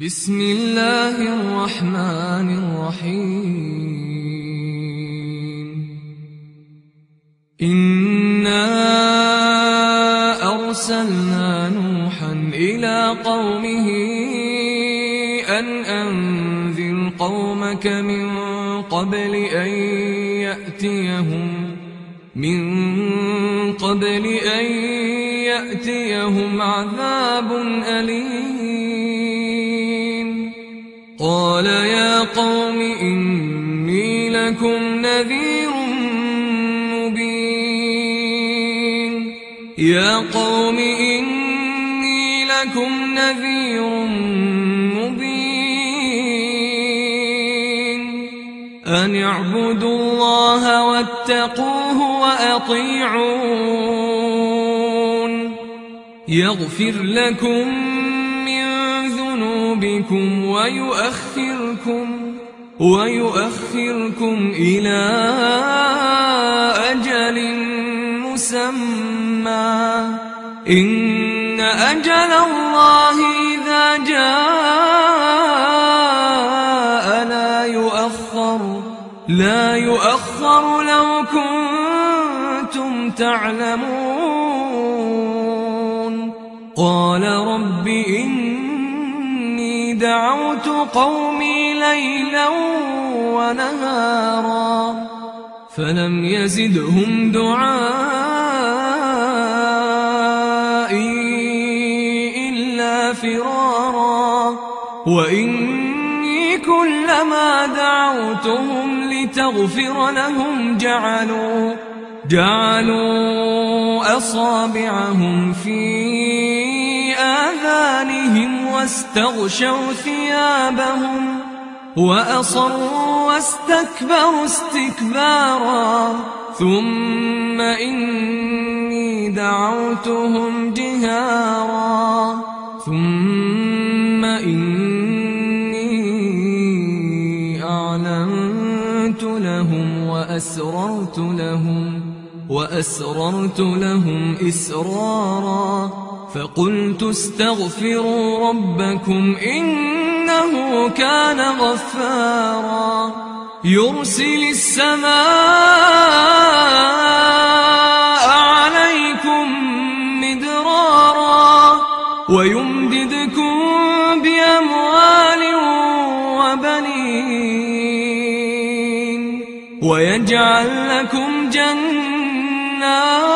بسم الله الرحمن الرحيم. إنا أرسلنا نوحا إلى قومه أن أنذر قومك من قبل أن يأتيهم من قبل أن يأتيهم عذاب أليم. قال يا قوم إني لكم نذير مبين يا قوم إني لكم نذير مبين أن اعبدوا الله واتقوه وأطيعون يغفر لكم ذنوبكم ويؤخركم ويؤخركم إلى أجل مسمى. إن أجل الله إذا جاء لا يؤخر لا يؤخر لو كنتم تعلمون. قال رب إني دعوت قومي ليلا ونهارا. فلم يزدهم دعائي إلا فرارا. وإني كلما دعوتهم لتغفر لهم جعلوا جعلوا أصابعهم في آذانهم واستغشوا ثيابهم وأصروا واستكبروا استكبارا ثم إني دعوتهم جهارا ثم إني أعلنت لهم وأسررت لهم وأسررت لهم إسرارا فقلت استغفروا ربكم إنه كان غفارا. يرسل السماء عليكم مدرارا ويمددكم بأموال وبنين ويجعل لكم جنات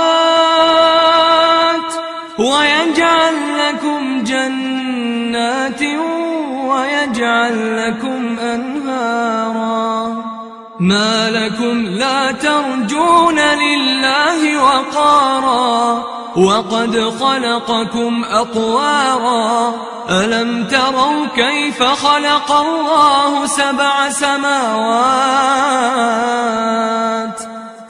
جنات ويجعل لكم أنهارا. ما لكم لا ترجون لله وقارا. وقد خلقكم أطوارا. ألم تروا كيف خلق الله سبع سماوات؟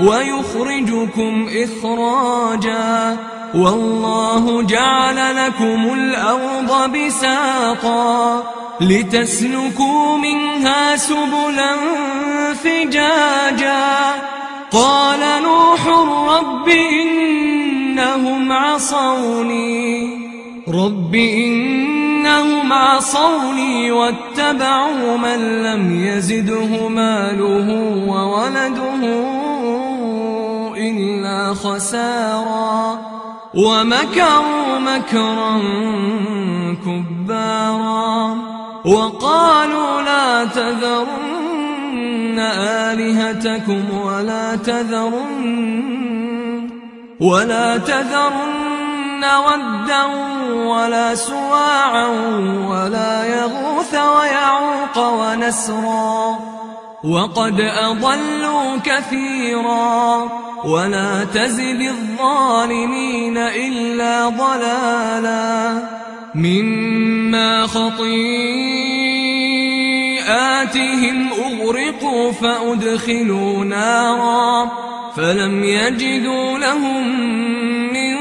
ويخرجكم إخراجا. والله جعل لكم الأرض بساطا لتسلكوا منها سبلا فجاجا. قال نوح رب إنهم عصوني. رب إنهم عصوني واتبعوا من لم يزده ماله وولده إلا خسارا. ومكروا مكرا كبارا. وقالوا لا تذرن آلهتكم ولا تذرن ولا تذرن ودا ولا سواعا ولا يغوث ويعوق ونسرا. وقد أضلوا كثيرا ولا تزد الظالمين إلا ضلالا مما خطيئ سيئاتهم أغرقوا فأدخلوا نارا فلم يجدوا لهم من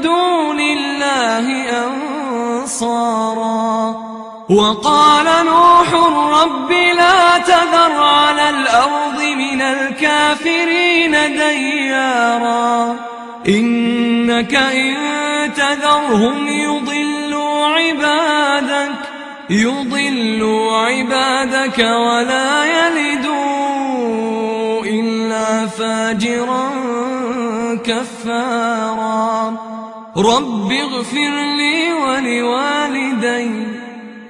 دون الله أنصارا وقال نوح رب لا تذر على الأرض من الكافرين ديارا. إنك إن تذرهم يضلوا عبادك يضلوا عبادك ولا يلدوا إلا فاجرا كفارا. رب اغفر لي ولوالدي